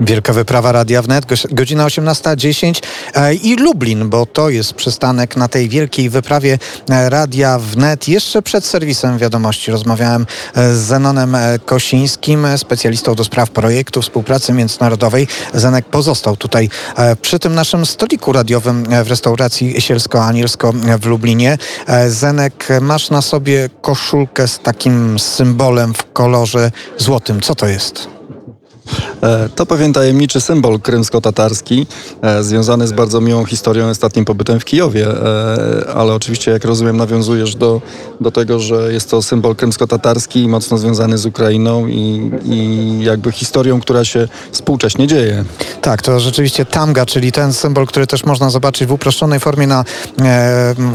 Wielka wyprawa Radia Wnet, godzina 18.10 e, i Lublin, bo to jest przystanek na tej wielkiej wyprawie e, Radia Wnet. Jeszcze przed serwisem wiadomości rozmawiałem e, z Zenonem Kosińskim, specjalistą do spraw projektu współpracy międzynarodowej. Zenek pozostał tutaj przy tym naszym stoliku radiowym w restauracji Sielsko-Anielsko w Lublinie. Zenek, masz na sobie koszulkę z takim symbolem w kolorze złotym. Co to jest? E, to pewien tajemniczy symbol krymsko-tatarski, e, związany z bardzo miłą historią ostatnim pobytem w Kijowie, e, ale oczywiście, jak rozumiem, nawiązujesz do, do tego, że jest to symbol krymsko-tatarski, mocno związany z Ukrainą i, i jakby historią, która się współcześnie dzieje. Tak, to rzeczywiście tamga, czyli ten symbol, który też można zobaczyć w uproszczonej formie na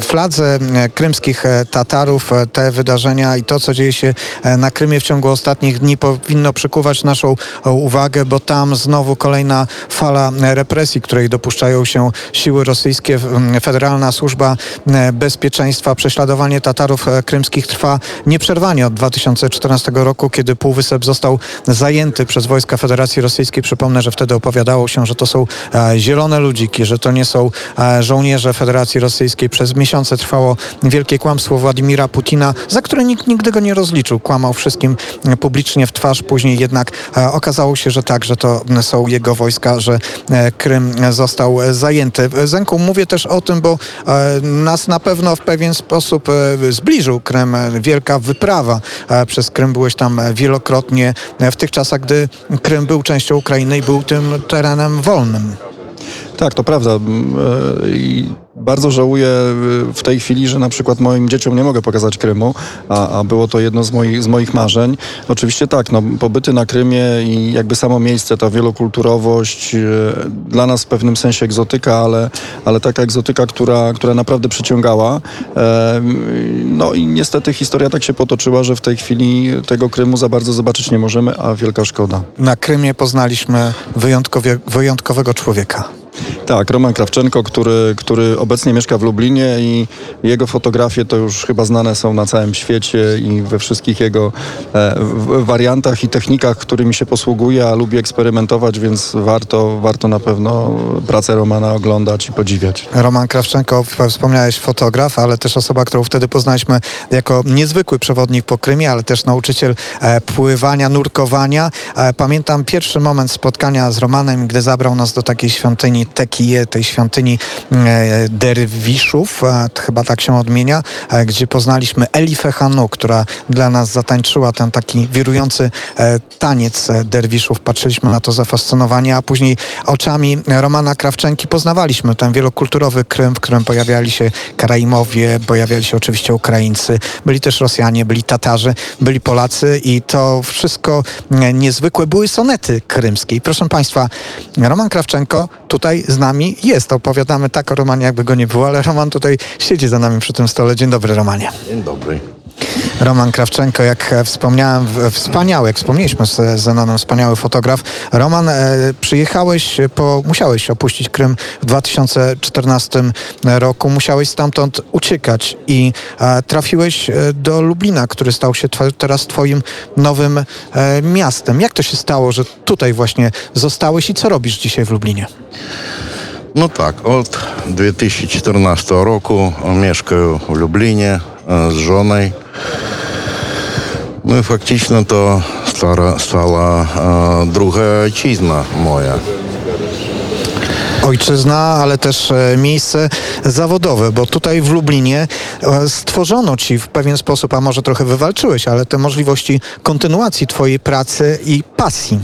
fladze krymskich Tatarów. Te wydarzenia i to, co dzieje się na Krymie w ciągu ostatnich dni powinno przykuwać naszą uwagę, bo tam znowu kolejna fala represji, której dopuszczają się siły rosyjskie. Federalna Służba e, Bezpieczeństwa, prześladowanie Tatarów e, krymskich trwa nieprzerwanie od 2014 roku, kiedy Półwysep został zajęty przez wojska Federacji Rosyjskiej. Przypomnę, że wtedy opowiadało się, że to są e, zielone ludziki, że to nie są żołnierze Federacji Rosyjskiej. Przez miesiące trwało wielkie kłamstwo Władimira Putina, za które nikt nigdy go nie rozliczył. Kłamał wszystkim publicznie w twarz. Później jednak okazało okazało się, że tak, że to są jego wojska, że e, Krym został zajęty. Zenku, mówię też o tym, bo e, nas na pewno w pewien sposób e, zbliżył Krym. Wielka wyprawa przez Krym. Byłeś tam wielokrotnie w tych czasach, gdy Krym był częścią Ukrainy i był tym terenem wolnym. Tak, to prawda. Bardzo żałuję y, w tej chwili, że na przykład moim dzieciom nie mogę pokazać Krymu, a, a było to jedno z moich, z moich marzeń. Oczywiście tak, no, pobyty na Krymie i jakby samo miejsce, ta wielokulturowość, y, dla nas w pewnym sensie egzotyka, ale, ale taka egzotyka, która, która naprawdę przyciągała. No i niestety historia tak się potoczyła, że w tej chwili tego Krymu za bardzo zobaczyć nie możemy, a wielka szkoda. Na Krymie poznaliśmy wyjątkowego człowieka. Tak, Roman Krawczenko, który, który obecnie mieszka w Lublinie i jego fotografie to już chyba znane są na całym świecie i we wszystkich jego e, wariantach i technikach, którymi się posługuje, a lubi eksperymentować, więc warto, warto na pewno pracę Romana oglądać i podziwiać. Roman Krawczenko, wspomniałeś fotograf, ale też osoba, którą wtedy poznaliśmy jako niezwykły przewodnik po Krymie, ale też nauczyciel e, pływania, nurkowania. E, pamiętam pierwszy moment spotkania z Romanem, gdy zabrał nas do takiej świątyni Tekije, tej świątyni e, derwiszów, chyba tak się odmienia, e, gdzie poznaliśmy Elifę Hanu, która dla nas zatańczyła ten taki wirujący e, taniec derwiszów. Patrzyliśmy na to zafascynowani, a później oczami Romana Krawczenki poznawaliśmy ten wielokulturowy Krym, w którym pojawiali się Karaimowie, pojawiali się oczywiście Ukraińcy, byli też Rosjanie, byli Tatarzy, byli Polacy i to wszystko niezwykłe. Były sonety krymskie. I proszę Państwa, Roman Krawczenko tutaj tutaj z nami jest. Opowiadamy tak o Romanie, jakby go nie było, ale Roman tutaj siedzi za nami przy tym stole. Dzień dobry, Romanie. Dzień dobry. Roman Krawczenko, jak wspomniałem, wspaniały, jak wspomnieliśmy z Zenonem, wspaniały fotograf. Roman, e, przyjechałeś, po, musiałeś opuścić Krym w 2014 roku, musiałeś stamtąd uciekać i e, trafiłeś e, do Lublina, który stał się teraz twoim nowym miastem. Jak to się stało, że tutaj właśnie zostałeś i co robisz dzisiaj w Lublinie? No tak, od 2014 roku mieszkam w Lublinie z żoną. No i faktycznie to stara, stała druga ojczyzna moja. Ojczyzna, ale też e, miejsce zawodowe, bo tutaj w Lublinie e, stworzono ci w pewien sposób, a może trochę wywalczyłeś, ale te możliwości kontynuacji twojej pracy i pasji.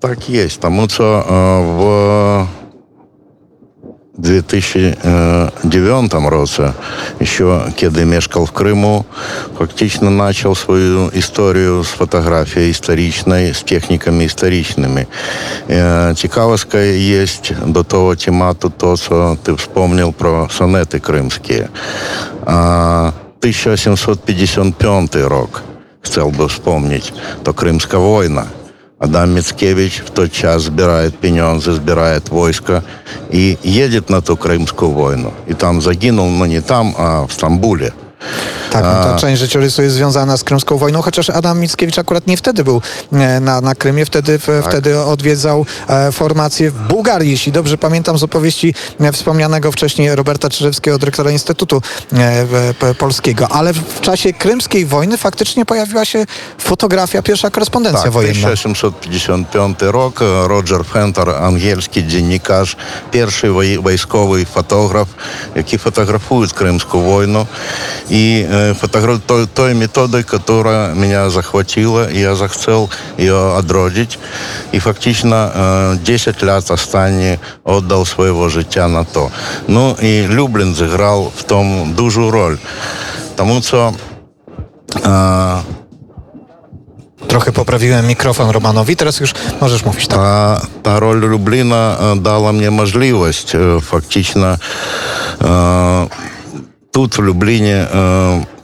Tak jest, тому co w 2009 э, році, що кеди мешкав в Криму, фактично почав свою історію з фотографії історичної, з техніками історичними. Цікавостка є до того темату, то, що ти вспомнив про сонети кримські. 1755 рік хотів би вспомнити, то Кримська війна – Адам Мицкевич в тот час собирает пенензы, собирает войско и едет на ту Крымскую войну. И там загинул, но не там, а в Стамбуле. Tak, no ta część życiorysu jest związana z krymską wojną, chociaż Adam Mickiewicz akurat nie wtedy był e, na, na Krymie, wtedy, tak. wtedy odwiedzał e, formację w Bułgarii, jeśli dobrze pamiętam z opowieści e, wspomnianego wcześniej Roberta Czyżewskiego, dyrektora Instytutu Polskiego. Ale w czasie krymskiej wojny faktycznie pojawiła się fotografia, pierwsza korespondencja tak, wojenna. 1855 rok, Roger Hunter, angielski dziennikarz, pierwszy wojskowy fotograf, jaki fotografuje krymską wojnę i І е, фотограф той, той методой, яка мене захватила, і я захотів її одродити. І фактично е, 10 років останні віддав свого життя на то. Ну і Люблін зіграв в тому дуже роль. Тому що е, Trochę poprawiłem mikrofon Romanowi, teraz już możesz mówić tak. Та, та роль Любліна е, дала мені можливість е, фактично е, тут в Любліні е,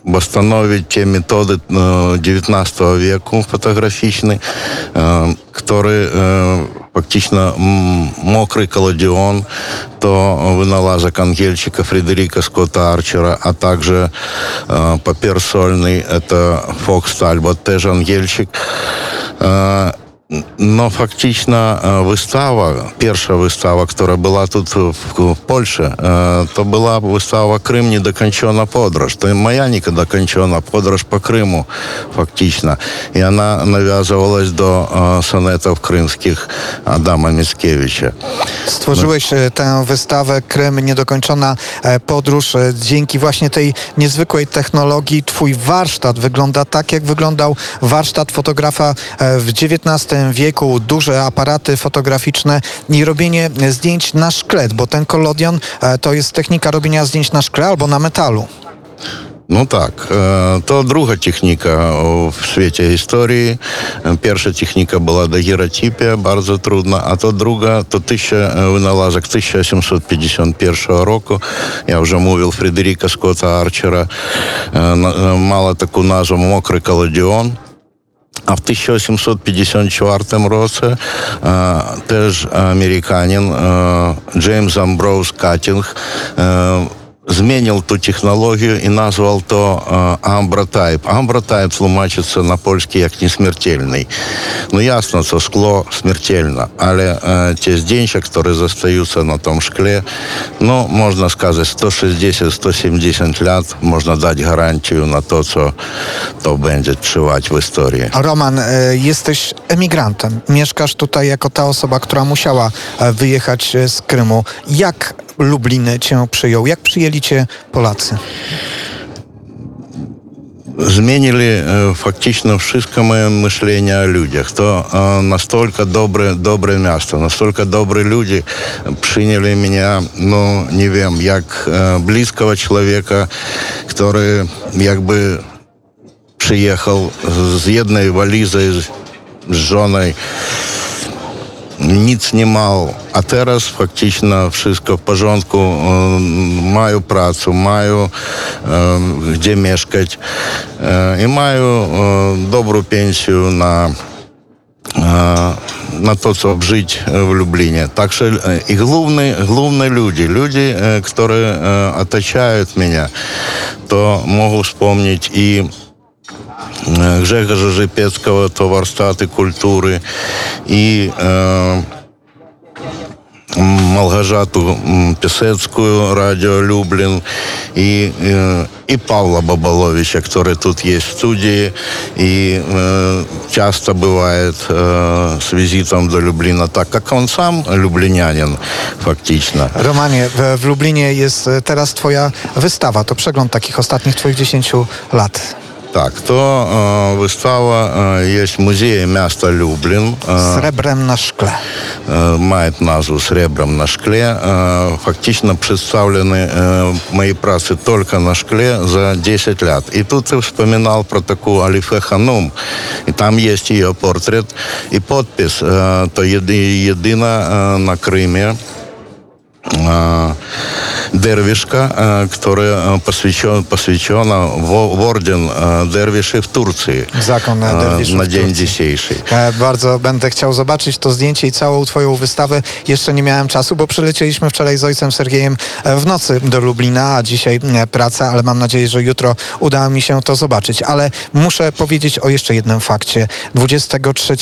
восстановить те методы э, 19 века, фотографичные, э, которые э, фактично мокрый коллодион, то винолазок конгельчика Фредерика Скотта Арчера, а также папір сольний, це Фокс Тальбот, теж ангельчик. Э, но фактично е, вистава, перша вистава, яка була тут в, в Польщі, е, то була вистава Крим недокончена подорож. То моя недокончена подорож по Криму, фактично. І вона нав'язувалась до е, сонетів кримських Адама Міцкевича. Stworzyłeś e, tę wystawę Krym Niedokończona e, Podróż e, dzięki właśnie tej niezwykłej technologii. Twój warsztat wygląda tak, jak wyglądał warsztat fotografa e, w XIX wieku. Duże aparaty fotograficzne i robienie zdjęć na szkle, bo ten kolodion e, to jest technika robienia zdjęć na szkle albo na metalu. Ну так, е, то друга техніка о, в світі історії. Е, Перша техніка була дагеротипія, дуже трудна, а то друга, то тисяча е, винalazок 1751 року. Я вже мовив Фредеріка Скотта Арчера. Е, на- е, Мала таку назву «Мокрий колодіон». А в 1754 році е, теж американин е, Джеймс Амброуз Каттінг е, змінив ту технологію і назвав то е, амбротайп. Амбротайп тлумачиться на польський як несмертельний. Ну ясно, це скло смертельно, але е, ті здінча, які зостаються на тому шклі, ну, можна сказати, 160-170 лет можна дати гарантію на то, що то będzie trzywać w historii. Roman, e, jesteś emigrantem. Mieszkasz tutaj jako ta osoba, która musiała e, wyjechać e, z Krymu. Jak Lublin cię przyjął? Jak przyjęli cię Polacy? Змінили е, фактично все моє мишлення о людях. То е, настільки добре, добре місто, настільки добрі люди прийняли мене, ну, не wiem, як е, близького чоловіка, який якби приїхав з однією валізою, з Ніц не мав, а зараз фактично все в пожонку, Маю працю, маю где мешкати і маю добру пенсію на на то, чтобы жить в Люблине. Так что и главные, главные люди, люди, которые оточают меня, то могу вспомнить и Grzegorza Żypieckiego, to warsztaty kultury i e, Малгажату м, Пісецьку, Радіо Люблін і, е, і Павла Бабаловича, який тут є в студії і е, часто буває е, з візитом до Любліна, так як він сам люблінянин, фактично. Romanie, w, w Lublinie jest e, teraz twoja wystawa. To przegląd takich ostatnich twoich 10 lat. Так, то е, вистава е, є в музеї міста Люблін. Е, Srebrem na szkle. э, мает назву «Сребром на шкле». Э, Фактично представлены э, мои працы только на шкле за 10 лет. И тут ты вспоминал про такую Алифе Ханум. И там есть ее портрет и подпись. Э, То еди- едина э, на Крыме. Э, дервишка, э, которая э, посвящен, посвящена в, в орден э, дервишей в Турции. Zakon э, derwiszów на w день Turcji. dzisiejszy. E, Bardzo będę chciał zobaczyć to zdjęcie i całą Twoją wystawę. Jeszcze nie miałem czasu, bo przylecieliśmy wczoraj z ojcem Sergiejem e, w nocy do Lublina, a dzisiaj e, praca, ale mam nadzieję, że jutro uda mi się to zobaczyć. Ale muszę powiedzieć o jeszcze jednym fakcie. 23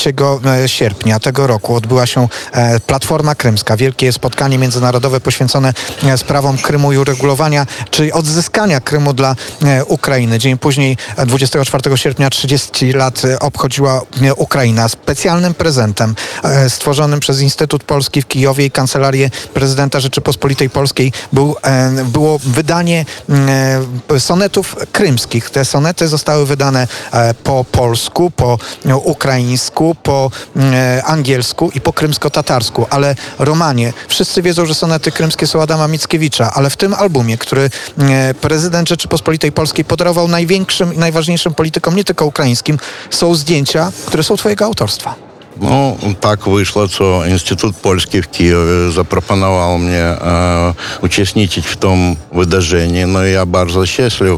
e, sierpnia tego roku odbyła się e, Platforma Krymska, wielkie spotkanie międzynarodowe poświęcone e, sprawom Krymu i uregulowania, czyli odzyskania Krymu dla e, Ukrainy. Dzień później, e, 24 sierpnia, 30 lat e, obchodziła e, Ukraina. Specjalnym prezentem e, stworzonym przez Instytut Polski w Kijowie i Kancelarię Prezydenta Rzeczypospolitej Polskiej był, e, było wydanie e, sonetów krymskich. Te sonety zostały wydane e, po polsku, po e, ukraińsku, po e, angielsku i po krymsko-tatarsku. Ale Romanie, wszyscy wiedzą, że sonety krymskie są Adama Mickiewicza, ale w tym albumie, który e, prezydent Rzeczypospolitej Polskiej podarował największym i najważniejszym politykom, nie tylko ukraińskim, są zdjęcia, które są twojego autorstwa. Ну, так вийшло, що Інститут польський в Києві запропонував мені е, учасничати в тому видаженні. Ну, я дуже щаслив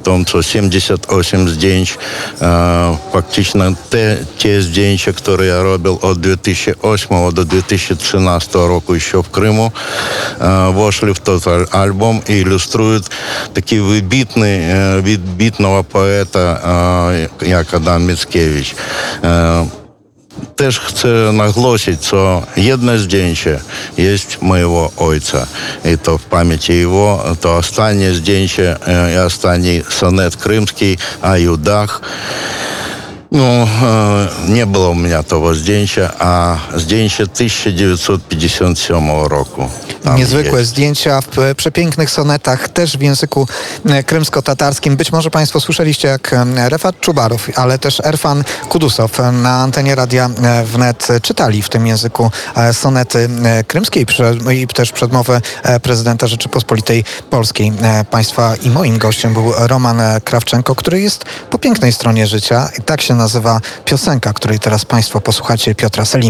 в тому, що 78 здjęć, е, фактично те, ті здjęcia, які я робив від 2008 до 2013 року ще в Криму, е, вошли в тот аль- альбом і ілюструють такий вибітний, е, відбітного поета, е, як Адам Міцкевич. Е, Też chcę nagłosić, co jedno zdjęcie jest mojego ojca. I to w pamięci jego, to ostatnie zdjęcie e, i ostatni sonet krymski o No, e, nie było u mnie tego zdjęcia, a zdjęcie 1957 roku. Niezwykłe jest. zdjęcia w przepięknych sonetach, też w języku e, krymsko-tatarskim. Być może Państwo słyszeliście, jak Refat Czubarow, ale też Erfan Kudusow na antenie radia e, wnet czytali w tym języku e, sonety krymskie i, też przedmowę prezydenta Rzeczypospolitej Polskiej. Państwa i moim gościem był Roman Krawczenko, który jest po pięknej stronie życia i tak się nazywa piosenka, której teraz Państwo posłuchacie Piotra Selima.